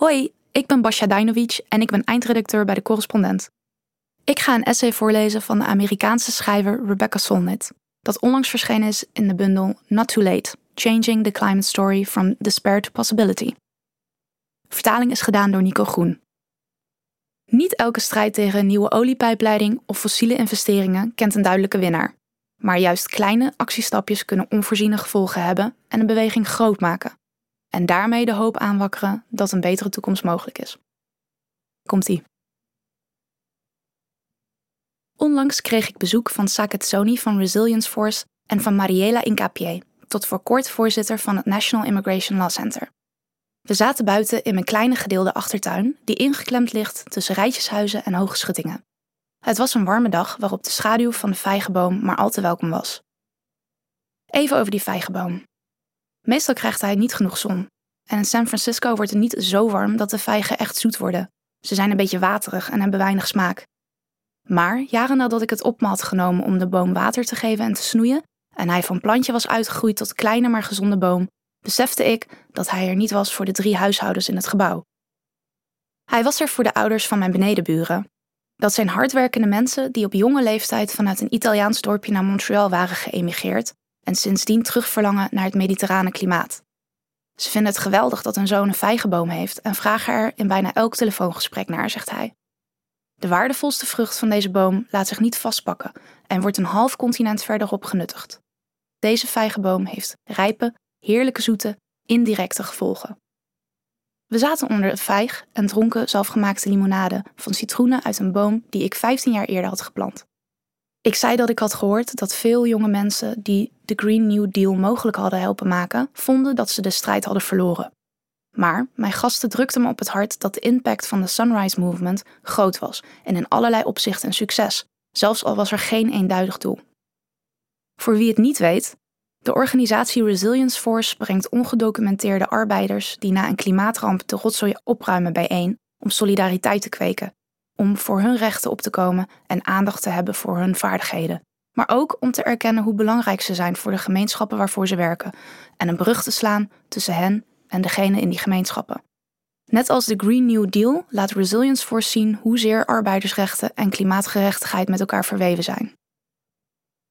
Hoi, ik ben Basja Dajnovic en ik ben eindredacteur bij de Correspondent. Ik ga een essay voorlezen van de Amerikaanse schrijver Rebecca Solnit, dat onlangs verschenen is in de bundel Not Too Late: Changing the Climate Story from Despair to Possibility. Vertaling is gedaan door Nico Groen. Niet elke strijd tegen een nieuwe oliepijpleiding of fossiele investeringen kent een duidelijke winnaar. Maar juist kleine actiestapjes kunnen onvoorziene gevolgen hebben en een beweging groot maken. En daarmee de hoop aanwakkeren dat een betere toekomst mogelijk is. Komt-ie. Onlangs kreeg ik bezoek van Saket Soni van Resilience Force en van Mariela Incapié, tot voor kort voorzitter van het National Immigration Law Center. We zaten buiten in mijn kleine gedeelde achtertuin, die ingeklemd ligt tussen rijtjeshuizen en hoge schuttingen. Het was een warme dag waarop de schaduw van de vijgenboom maar al te welkom was. Even over die vijgenboom. Meestal krijgt hij niet genoeg zon. En in San Francisco wordt het niet zo warm dat de vijgen echt zoet worden. Ze zijn een beetje waterig en hebben weinig smaak. Maar jaren nadat ik het op me had genomen om de boom water te geven en te snoeien, en hij van plantje was uitgegroeid tot kleine maar gezonde boom, besefte ik dat hij er niet was voor de drie huishoudens in het gebouw. Hij was er voor de ouders van mijn benedenburen. Dat zijn hardwerkende mensen die op jonge leeftijd vanuit een Italiaans dorpje naar Montreal waren geëmigreerd en sindsdien terugverlangen naar het mediterrane klimaat. Ze vinden het geweldig dat hun zoon een vijgenboom heeft en vragen er in bijna elk telefoongesprek naar, zegt hij. De waardevolste vrucht van deze boom laat zich niet vastpakken en wordt een half continent verderop genuttigd. Deze vijgenboom heeft rijpe, heerlijke zoete, indirecte gevolgen. We zaten onder de vijg en dronken zelfgemaakte limonade van citroenen uit een boom die ik 15 jaar eerder had geplant. Ik zei dat ik had gehoord dat veel jonge mensen die de Green New Deal mogelijk hadden helpen maken, vonden dat ze de strijd hadden verloren. Maar mijn gasten drukten me op het hart dat de impact van de Sunrise Movement groot was en in allerlei opzichten een succes, zelfs al was er geen eenduidig doel. Voor wie het niet weet, de organisatie Resilience Force brengt ongedocumenteerde arbeiders die na een klimaatramp de rotzooi opruimen bijeen om solidariteit te kweken, om voor hun rechten op te komen en aandacht te hebben voor hun vaardigheden, maar ook om te erkennen hoe belangrijk ze zijn voor de gemeenschappen waarvoor ze werken en een brug te slaan tussen hen en degenen in die gemeenschappen. Net als de Green New Deal laat Resilience Force zien hoezeer arbeidersrechten en klimaatgerechtigheid met elkaar verweven zijn.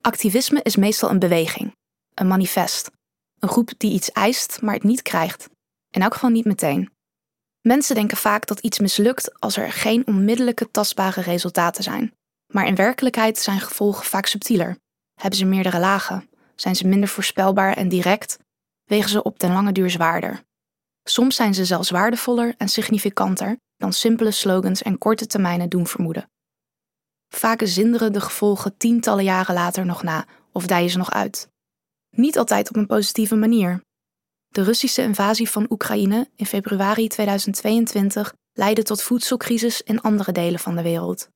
Activisme is meestal een beweging, een manifest, een groep die iets eist, maar het niet krijgt. In elk geval niet meteen. Mensen denken vaak dat iets mislukt als er geen onmiddellijke tastbare resultaten zijn. Maar in werkelijkheid zijn gevolgen vaak subtieler. Hebben ze meerdere lagen? Zijn ze minder voorspelbaar en direct? Wegen ze op den lange duur zwaarder? Soms zijn ze zelfs waardevoller en significanter dan simpele slogans en korte termijnen doen vermoeden. Vaak zinderen de gevolgen tientallen jaren later nog na of dijen ze nog uit. Niet altijd op een positieve manier. De Russische invasie van Oekraïne in februari 2022 leidde tot voedselcrisis in andere delen van de wereld.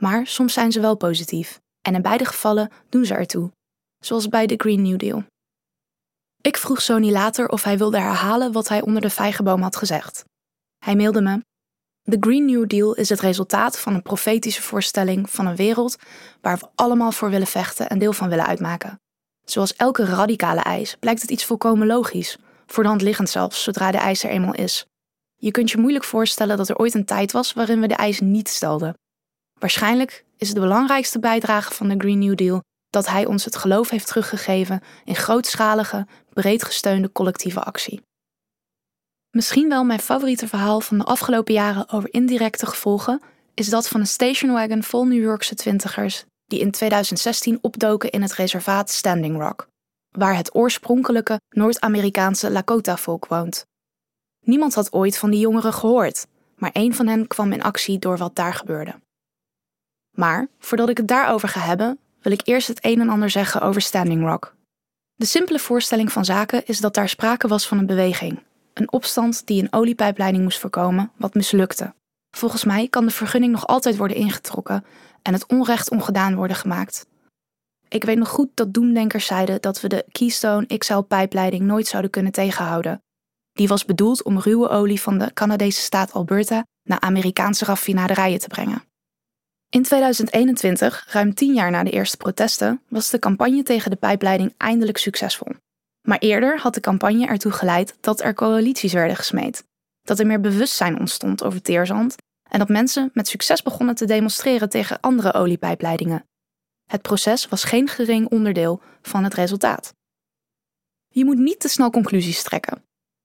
Maar soms zijn ze wel positief, en in beide gevallen doen ze ertoe, zoals bij de Green New Deal. Ik vroeg Sony later of hij wilde herhalen wat hij onder de vijgenboom had gezegd. Hij mailde me: De Green New Deal is het resultaat van een profetische voorstelling van een wereld waar we allemaal voor willen vechten en deel van willen uitmaken. Zoals elke radicale eis blijkt het iets volkomen logisch, voor de hand liggend zelfs, zodra de eis er eenmaal is. Je kunt je moeilijk voorstellen dat er ooit een tijd was waarin we de eis niet stelden. Waarschijnlijk is de belangrijkste bijdrage van de Green New Deal dat hij ons het geloof heeft teruggegeven in grootschalige, breed gesteunde collectieve actie. Misschien wel mijn favoriete verhaal van de afgelopen jaren over indirecte gevolgen is dat van een stationwagon vol New Yorkse twintigers die in 2016 opdoken in het reservaat Standing Rock, waar het oorspronkelijke Noord-Amerikaanse Lakota-volk woont. Niemand had ooit van die jongeren gehoord, maar één van hen kwam in actie door wat daar gebeurde. Maar voordat ik het daarover ga hebben, wil ik eerst het een en ander zeggen over Standing Rock. De simpele voorstelling van zaken is dat daar sprake was van een beweging, een opstand die een oliepijpleiding moest voorkomen, wat mislukte. Volgens mij kan de vergunning nog altijd worden ingetrokken en het onrecht ongedaan worden gemaakt. Ik weet nog goed dat doemdenkers zeiden dat we de Keystone XL-pijpleiding nooit zouden kunnen tegenhouden. Die was bedoeld om ruwe olie van de Canadese staat Alberta naar Amerikaanse raffinaderijen te brengen. In 2021, ruim tien jaar na de eerste protesten, was de campagne tegen de pijpleiding eindelijk succesvol. Maar eerder had de campagne ertoe geleid dat er coalities werden gesmeed. Dat er meer bewustzijn ontstond over teerzand en dat mensen met succes begonnen te demonstreren tegen andere oliepijpleidingen. Het proces was geen gering onderdeel van het resultaat. Je moet niet te snel conclusies trekken.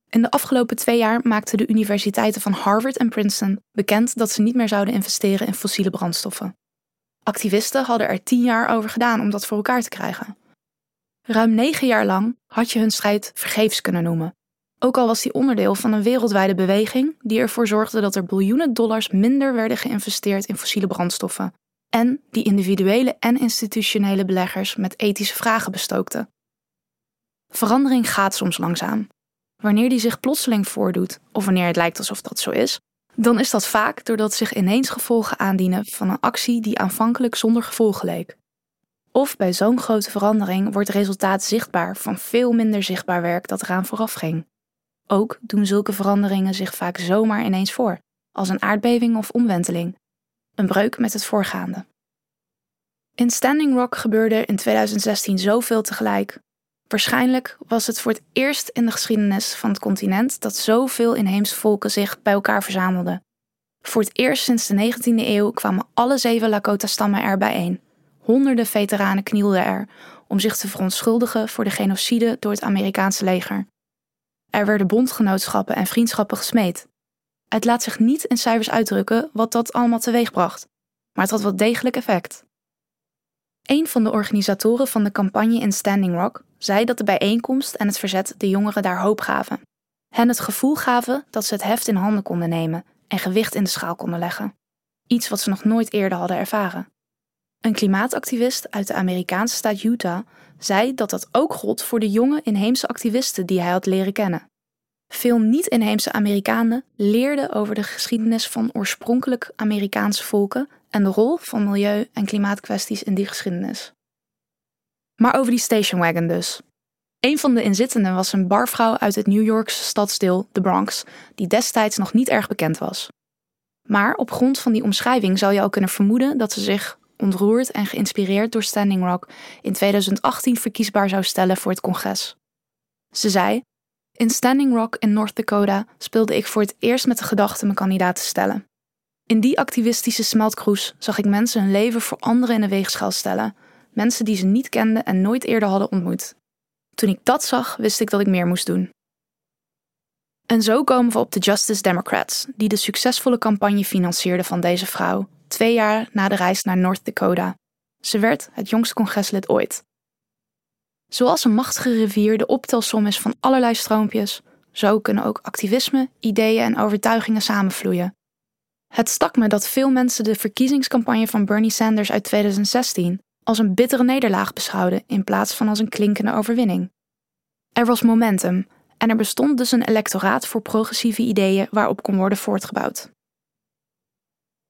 In de afgelopen twee jaar maakten de universiteiten van Harvard en Princeton bekend dat ze niet meer zouden investeren in fossiele brandstoffen. Activisten hadden er tien jaar over gedaan om dat voor elkaar te krijgen. Ruim negen jaar lang had je hun strijd vergeefs kunnen noemen. Ook al was die onderdeel van een wereldwijde beweging die ervoor zorgde dat er biljoenen dollars minder werden geïnvesteerd in fossiele brandstoffen en die individuele en institutionele beleggers met ethische vragen bestookte. Verandering gaat soms langzaam. Wanneer die zich plotseling voordoet, of wanneer het lijkt alsof dat zo is, dan is dat vaak doordat zich ineens gevolgen aandienen van een actie die aanvankelijk zonder gevolgen leek. Of bij zo'n grote verandering wordt het resultaat zichtbaar van veel minder zichtbaar werk dat eraan vooraf ging. Ook doen zulke veranderingen zich vaak zomaar ineens voor, als een aardbeving of omwenteling, een breuk met het voorgaande. In Standing Rock gebeurde in 2016 zoveel tegelijk. Waarschijnlijk was het voor het eerst in de geschiedenis van het continent dat zoveel inheemse volken zich bij elkaar verzamelden. Voor het eerst sinds de 19e eeuw kwamen alle zeven Lakota-stammen er bijeen. Honderden veteranen knielden er om zich te verontschuldigen voor de genocide door het Amerikaanse leger. Er werden bondgenootschappen en vriendschappen gesmeed. Het laat zich niet in cijfers uitdrukken wat dat allemaal teweegbracht, maar het had wel degelijk effect. Een van de organisatoren van de campagne in Standing Rock zei dat de bijeenkomst en het verzet de jongeren daar hoop gaven. Hen het gevoel gaven dat ze het heft in handen konden nemen en gewicht in de schaal konden leggen. Iets wat ze nog nooit eerder hadden ervaren. Een klimaatactivist uit de Amerikaanse staat Utah zei dat dat ook gold voor de jonge inheemse activisten die hij had leren kennen. Veel niet-inheemse Amerikanen leerden over de geschiedenis van oorspronkelijk Amerikaanse volken en de rol van milieu- en klimaatkwesties in die geschiedenis. Maar over die stationwagon dus. Een van de inzittenden was een barvrouw uit het New Yorkse stadsdeel The Bronx, die destijds nog niet erg bekend was. Maar op grond van die omschrijving zou je al kunnen vermoeden dat ze zich, ontroerd en geïnspireerd door Standing Rock, in 2018 verkiesbaar zou stellen voor het congres. Ze zei: In Standing Rock in North Dakota speelde ik voor het eerst met de gedachte mijn kandidaat te stellen. In die activistische smeltkroes zag ik mensen hun leven voor anderen in de weegschaal stellen, mensen die ze niet kenden en nooit eerder hadden ontmoet. Toen ik dat zag, wist ik dat ik meer moest doen. En zo komen we op de Justice Democrats, die de succesvolle campagne financierden van deze vrouw, twee jaar na de reis naar North Dakota. Ze werd het jongste congreslid ooit. Zoals een machtige rivier de optelsom is van allerlei stroompjes, zo kunnen ook activisme, ideeën en overtuigingen samenvloeien. Het stak me dat veel mensen de verkiezingscampagne van Bernie Sanders uit 2016 als een bittere nederlaag beschouwden in plaats van als een klinkende overwinning. Er was momentum en er bestond dus een electoraat voor progressieve ideeën waarop kon worden voortgebouwd.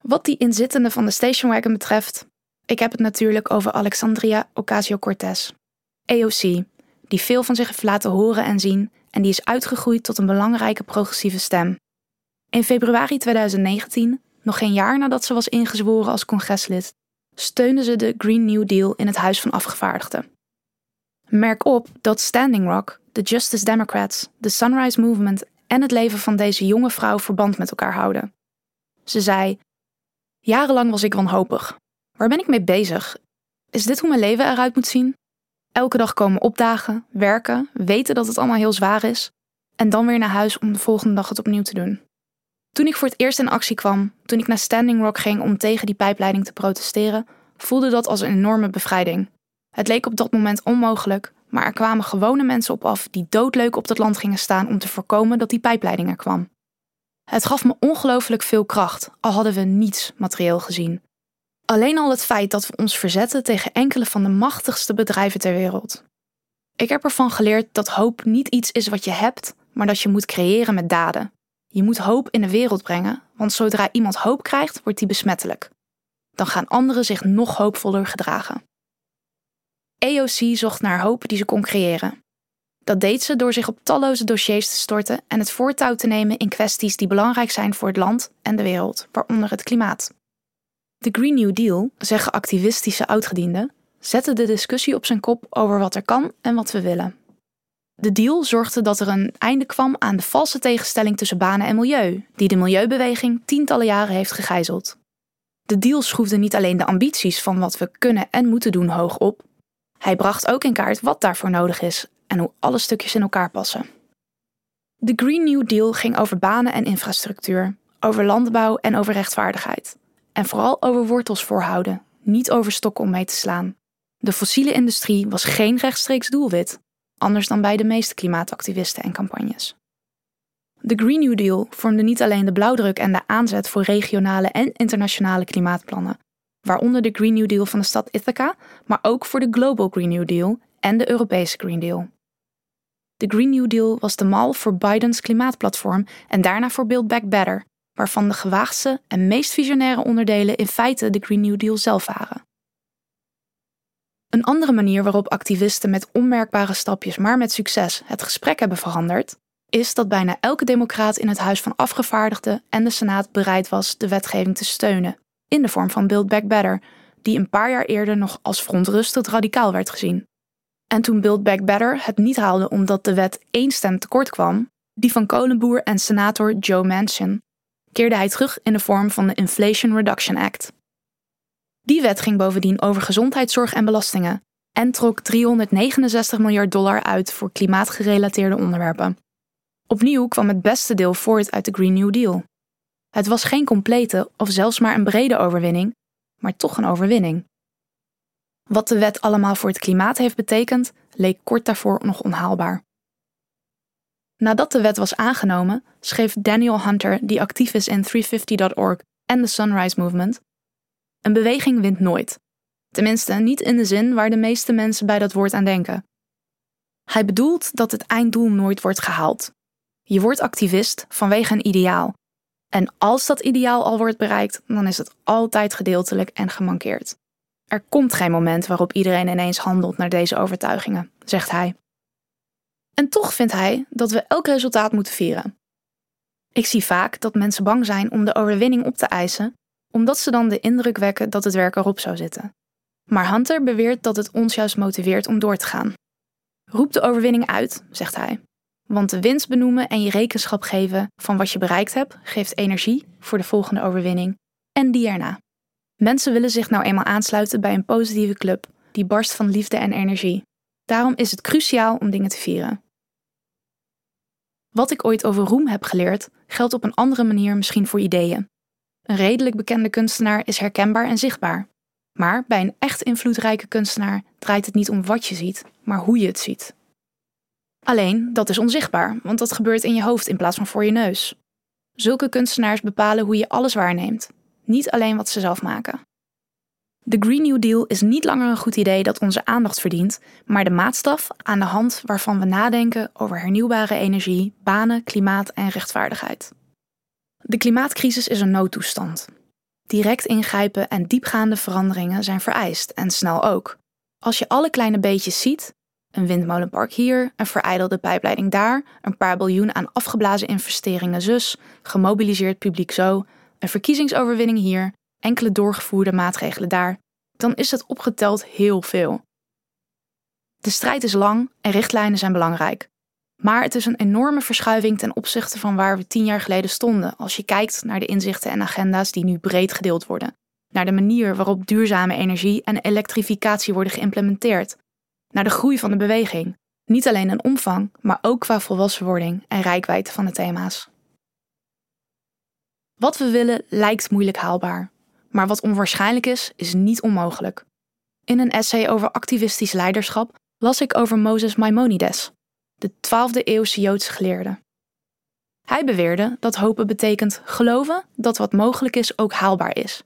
Wat die inzittenden van de stationwagon betreft, ik heb het natuurlijk over Alexandria Ocasio-Cortez, AOC, die veel van zich heeft laten horen en zien en die is uitgegroeid tot een belangrijke progressieve stem. In februari 2019, nog geen jaar nadat ze was ingezworen als congreslid, steunde ze de Green New Deal in het Huis van Afgevaardigden. Merk op dat Standing Rock, de Justice Democrats, de Sunrise Movement en het leven van deze jonge vrouw verband met elkaar houden. Ze zei: Jarenlang was ik wanhopig. Waar ben ik mee bezig? Is dit hoe mijn leven eruit moet zien? Elke dag komen opdagen, werken, weten dat het allemaal heel zwaar is en dan weer naar huis om de volgende dag het opnieuw te doen. Toen ik voor het eerst in actie kwam, toen ik naar Standing Rock ging om tegen die pijpleiding te protesteren, voelde dat als een enorme bevrijding. Het leek op dat moment onmogelijk, maar er kwamen gewone mensen op af die doodleuk op dat land gingen staan om te voorkomen dat die pijpleiding er kwam. Het gaf me ongelooflijk veel kracht, al hadden we niets materieel gezien. Alleen al het feit dat we ons verzetten tegen enkele van de machtigste bedrijven ter wereld. Ik heb ervan geleerd dat hoop niet iets is wat je hebt, maar dat je moet creëren met daden. Je moet hoop in de wereld brengen, want zodra iemand hoop krijgt, wordt die besmettelijk. Dan gaan anderen zich nog hoopvoller gedragen. EOC zocht naar hoop die ze kon creëren. Dat deed ze door zich op talloze dossiers te storten en het voortouw te nemen in kwesties die belangrijk zijn voor het land en de wereld, waaronder het klimaat. De Green New Deal, zeggen activistische oudgedienden, zette de discussie op zijn kop over wat er kan en wat we willen. De deal zorgde dat er een einde kwam aan de valse tegenstelling tussen banen en milieu, die de milieubeweging tientallen jaren heeft gegijzeld. De deal schroefde niet alleen de ambities van wat we kunnen en moeten doen hoog op, hij bracht ook in kaart wat daarvoor nodig is en hoe alle stukjes in elkaar passen. De Green New Deal ging over banen en infrastructuur, over landbouw en over rechtvaardigheid. En vooral over wortels voorhouden, niet over stokken om mee te slaan. De fossiele industrie was geen rechtstreeks doelwit, anders dan bij de meeste klimaatactivisten en campagnes. De Green New Deal vormde niet alleen de blauwdruk en de aanzet voor regionale en internationale klimaatplannen, waaronder de Green New Deal van de stad Ithaca, maar ook voor de Global Green New Deal en de Europese Green Deal. De Green New Deal was de mal voor Bidens klimaatplatform en daarna voor Build Back Better, waarvan de gewaagste en meest visionaire onderdelen in feite de Green New Deal zelf waren. Een andere manier waarop activisten met onmerkbare stapjes, maar met succes, het gesprek hebben veranderd, is dat bijna elke democraat in het Huis van Afgevaardigden en de Senaat bereid was de wetgeving te steunen, in de vorm van Build Back Better, die een paar jaar eerder nog als verontrustend radicaal werd gezien. En toen Build Back Better het niet haalde omdat de wet één stem tekort kwam, die van kolenboer en senator Joe Manchin, keerde hij terug in de vorm van de Inflation Reduction Act. Die wet ging bovendien over gezondheidszorg en belastingen en trok 369 miljard dollar uit voor klimaatgerelateerde onderwerpen. Opnieuw kwam het beste deel voort uit de Green New Deal. Het was geen complete of zelfs maar een brede overwinning, maar toch een overwinning. Wat de wet allemaal voor het klimaat heeft betekend, leek kort daarvoor nog onhaalbaar. Nadat de wet was aangenomen, schreef Daniel Hunter, die actief is in 350.org en de Sunrise Movement, een beweging wint nooit. Tenminste, niet in de zin waar de meeste mensen bij dat woord aan denken. Hij bedoelt dat het einddoel nooit wordt gehaald. Je wordt activist vanwege een ideaal. En als dat ideaal al wordt bereikt, dan is het altijd gedeeltelijk en gemankeerd. Er komt geen moment waarop iedereen ineens handelt naar deze overtuigingen, zegt hij. En toch vindt hij dat we elk resultaat moeten vieren. Ik zie vaak dat mensen bang zijn om de overwinning op te eisen, omdat ze dan de indruk wekken dat het werk erop zou zitten. Maar Hunter beweert dat het ons juist motiveert om door te gaan. Roep de overwinning uit, zegt hij. Want de winst benoemen en je rekenschap geven van wat je bereikt hebt, geeft energie voor de volgende overwinning en die erna. Mensen willen zich nou eenmaal aansluiten bij een positieve club die barst van liefde en energie. Daarom is het cruciaal om dingen te vieren. Wat ik ooit over roem heb geleerd, geldt op een andere manier misschien voor ideeën. Een redelijk bekende kunstenaar is herkenbaar en zichtbaar. Maar bij een echt invloedrijke kunstenaar draait het niet om wat je ziet, maar hoe je het ziet. Alleen, dat is onzichtbaar, want dat gebeurt in je hoofd in plaats van voor je neus. Zulke kunstenaars bepalen hoe je alles waarneemt, niet alleen wat ze zelf maken. De Green New Deal is niet langer een goed idee dat onze aandacht verdient, maar de maatstaf aan de hand waarvan we nadenken over hernieuwbare energie, banen, klimaat en rechtvaardigheid. De klimaatcrisis is een noodtoestand. Direct ingrijpen en diepgaande veranderingen zijn vereist en snel ook. Als je alle kleine beetjes ziet, een windmolenpark hier, een verijdelde pijpleiding daar, een paar biljoen aan afgeblazen investeringen zus, gemobiliseerd publiek zo, een verkiezingsoverwinning hier, enkele doorgevoerde maatregelen daar, dan is het opgeteld heel veel. De strijd is lang en richtlijnen zijn belangrijk. Maar het is een enorme verschuiving ten opzichte van waar we tien jaar geleden stonden, als je kijkt naar de inzichten en agenda's die nu breed gedeeld worden, naar de manier waarop duurzame energie en elektrificatie worden geïmplementeerd, naar de groei van de beweging, niet alleen in omvang, maar ook qua volwassenwording en rijkwijde van de thema's. Wat we willen lijkt moeilijk haalbaar, maar wat onwaarschijnlijk is, is niet onmogelijk. In een essay over activistisch leiderschap las ik over Moses Maimonides, de 12e eeuwse Joodse geleerde. Hij beweerde dat hopen betekent geloven dat wat mogelijk is ook haalbaar is.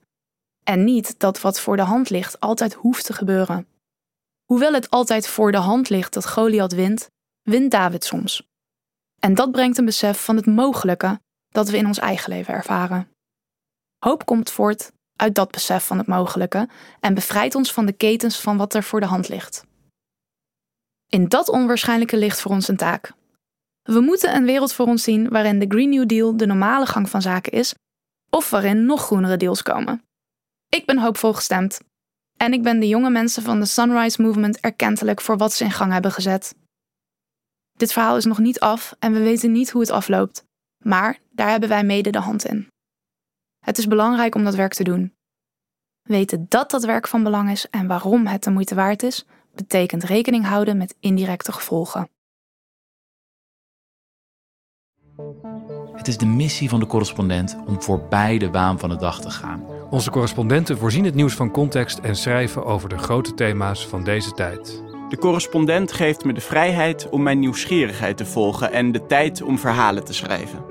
En niet dat wat voor de hand ligt altijd hoeft te gebeuren. Hoewel het altijd voor de hand ligt dat Goliath wint, wint David soms. En dat brengt een besef van het mogelijke dat we in ons eigen leven ervaren. Hoop komt voort uit dat besef van het mogelijke en bevrijdt ons van de ketens van wat er voor de hand ligt. In dat onwaarschijnlijke ligt voor ons een taak. We moeten een wereld voor ons zien waarin de Green New Deal de normale gang van zaken is, of waarin nog groenere deals komen. Ik ben hoopvol gestemd. En ik ben de jonge mensen van de Sunrise Movement erkentelijk voor wat ze in gang hebben gezet. Dit verhaal is nog niet af en we weten niet hoe het afloopt. Maar daar hebben wij mede de hand in. Het is belangrijk om dat werk te doen. Weten dat dat werk van belang is en waarom het de moeite waard is, betekent rekening houden met indirecte gevolgen. Het is de missie van de correspondent om voorbij de waan van de dag te gaan. Onze correspondenten voorzien het nieuws van context en schrijven over de grote thema's van deze tijd. De correspondent geeft me de vrijheid om mijn nieuwsgierigheid te volgen en de tijd om verhalen te schrijven.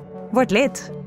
Word lid.